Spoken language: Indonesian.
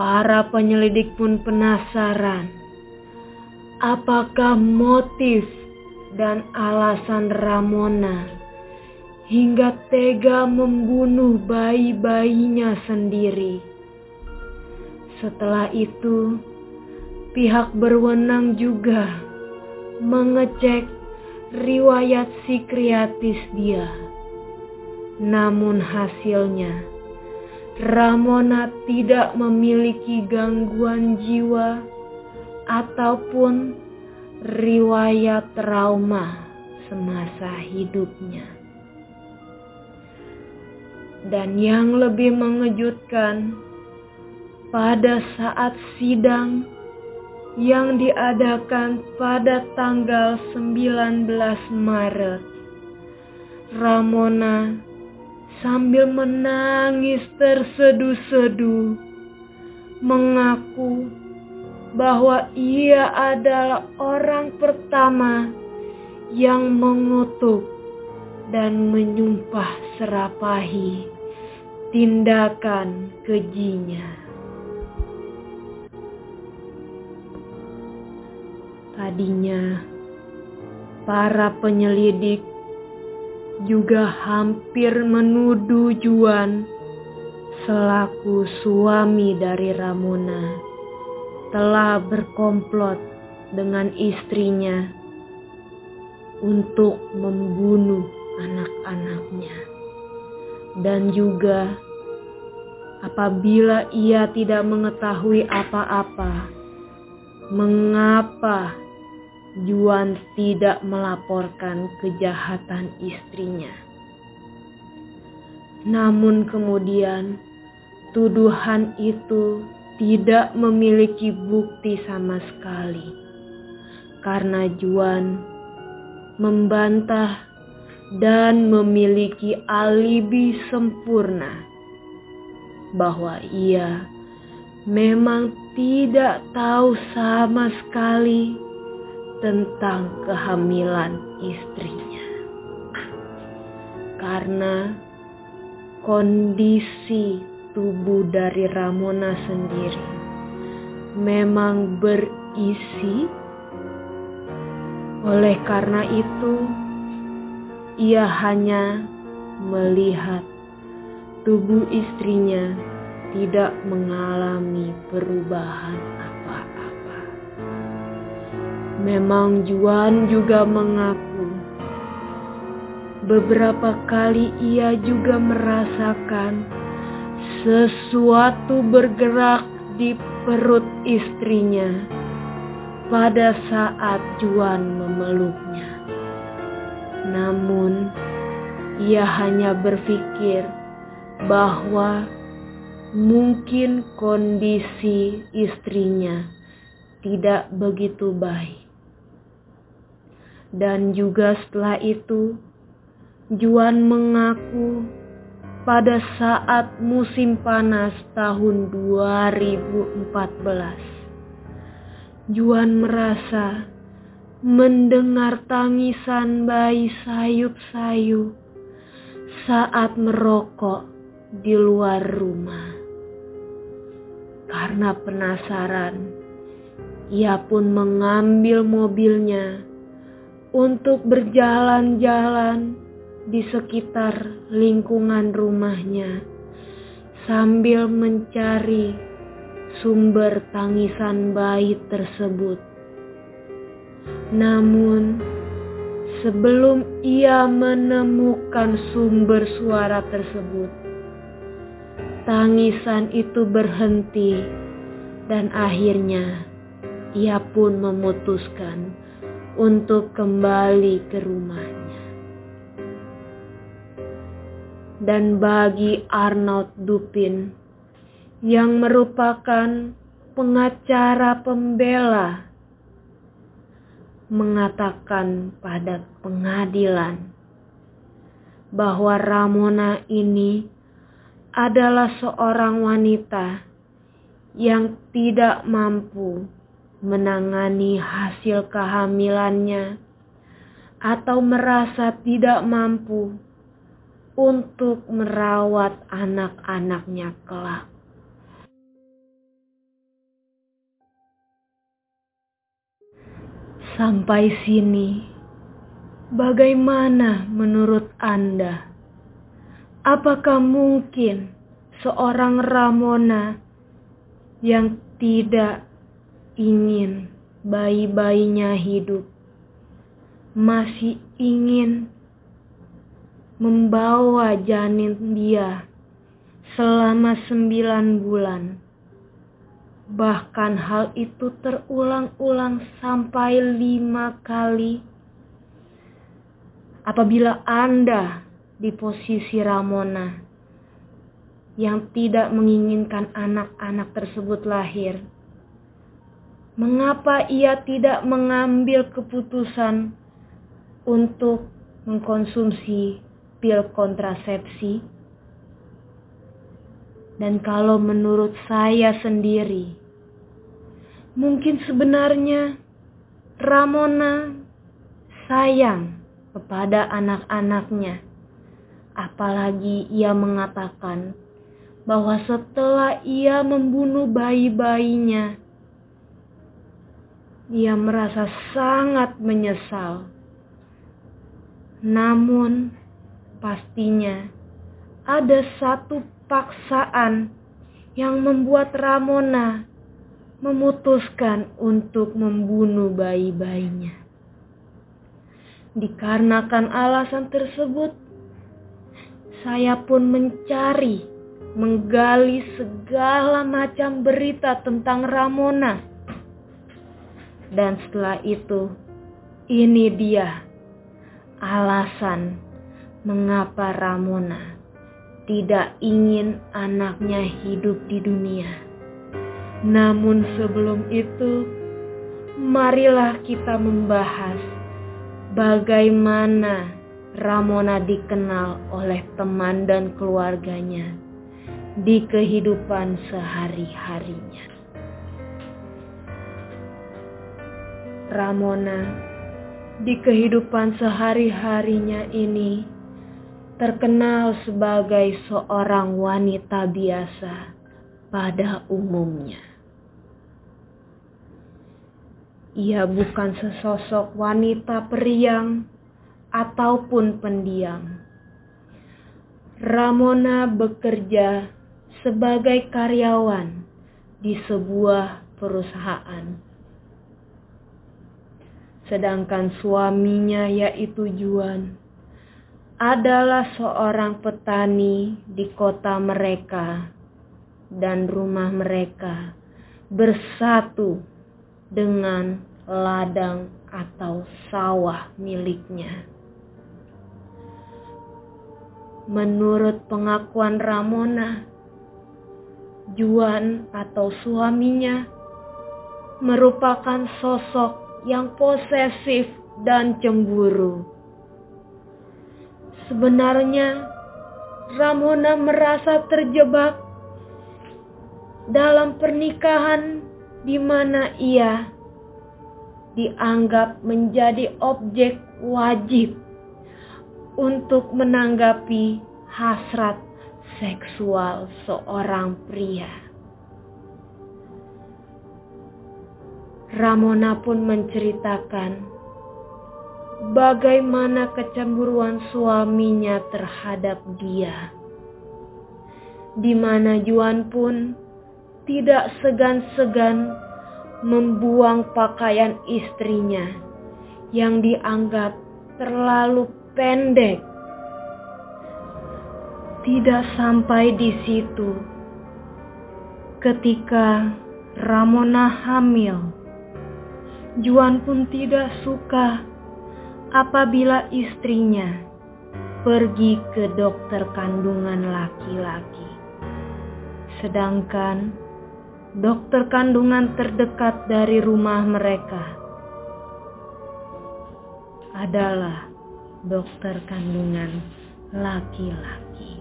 Para penyelidik pun penasaran apakah motif dan alasan Ramona hingga tega membunuh bayi-bayinya sendiri. Setelah itu, pihak berwenang juga mengecek riwayat psikiatris dia. Namun hasilnya, Ramona tidak memiliki gangguan jiwa ataupun riwayat trauma semasa hidupnya. Dan yang lebih mengejutkan, pada saat sidang yang diadakan pada tanggal 19 Maret, Ramona sambil menangis terseduh-seduh mengaku bahwa ia adalah orang pertama yang mengutuk dan menyumpah serapahi tindakan kejinya. Tadinya, para penyelidik juga hampir menuduh Juan selaku suami dari Ramona telah berkomplot dengan istrinya untuk membunuh anak-anaknya. Dan juga apabila ia tidak mengetahui apa-apa, mengapa Juan tidak melaporkan kejahatan istrinya. Namun kemudian tuduhan itu tidak memiliki bukti sama sekali. Karena Juan membantah dan memiliki alibi sempurna bahwa ia memang tidak tahu sama sekali tentang kehamilan istrinya. Karena kondisi tubuh dari Ramona sendiri memang berisi. Oleh karena itu, ia hanya melihat tubuh istrinya tidak mengalami perubahan Memang Juan juga mengaku beberapa kali ia juga merasakan sesuatu bergerak di perut istrinya pada saat Juan memeluknya. Namun, ia hanya berpikir bahwa mungkin kondisi istrinya tidak begitu baik. Dan juga setelah itu, Juan mengaku pada saat musim panas tahun 2014. Juan merasa mendengar tangisan bayi sayup-sayup saat merokok di luar rumah. Karena penasaran, ia pun mengambil mobilnya untuk berjalan-jalan di sekitar lingkungan rumahnya sambil mencari sumber tangisan bayi tersebut. Namun, sebelum ia menemukan sumber suara tersebut, tangisan itu berhenti dan akhirnya ia pun memutuskan untuk kembali ke rumahnya. Dan bagi Arnold Dupin yang merupakan pengacara pembela mengatakan pada pengadilan bahwa Ramona ini adalah seorang wanita yang tidak mampu menangani hasil kehamilannya atau merasa tidak mampu untuk merawat anak-anaknya kelak. Sampai sini, bagaimana menurut Anda? Apakah mungkin seorang Ramona yang tidak ingin bayi-bayinya hidup masih ingin membawa janin dia selama sembilan bulan. Bahkan hal itu terulang-ulang sampai lima kali. Apabila Anda di posisi Ramona yang tidak menginginkan anak-anak tersebut lahir, mengapa ia tidak mengambil keputusan untuk mengkonsumsi pil kontrasepsi. Dan kalau menurut saya sendiri, mungkin sebenarnya Ramona sayang kepada anak-anaknya. Apalagi ia mengatakan bahwa setelah ia membunuh bayi-bayinya, ia merasa sangat menyesal. Namun, Pastinya ada satu paksaan yang membuat Ramona memutuskan untuk membunuh bayi-bayinya. Dikarenakan alasan tersebut, saya pun mencari, menggali segala macam berita tentang Ramona. Dan setelah itu, ini dia alasan mengapa Ramona tidak ingin anaknya hidup di dunia. Namun sebelum itu, marilah kita membahas bagaimana Ramona dikenal oleh teman dan keluarganya di kehidupan sehari-harinya. Ramona di kehidupan sehari-harinya ini terkenal sebagai seorang wanita biasa pada umumnya. Ia bukan sesosok wanita periang ataupun pendiam. Ramona bekerja sebagai karyawan di sebuah perusahaan. Sedangkan suaminya yaitu Juan adalah seorang petani di kota mereka dan rumah mereka bersatu dengan ladang atau sawah miliknya. Menurut pengakuan Ramona, Juan atau suaminya merupakan sosok yang posesif dan cemburu Sebenarnya Ramona merasa terjebak dalam pernikahan di mana ia dianggap menjadi objek wajib untuk menanggapi hasrat seksual seorang pria. Ramona pun menceritakan bagaimana kecemburuan suaminya terhadap dia. Di mana Juan pun tidak segan-segan membuang pakaian istrinya yang dianggap terlalu pendek. Tidak sampai di situ. Ketika Ramona hamil, Juan pun tidak suka apabila istrinya pergi ke dokter kandungan laki-laki. Sedangkan dokter kandungan terdekat dari rumah mereka adalah dokter kandungan laki-laki.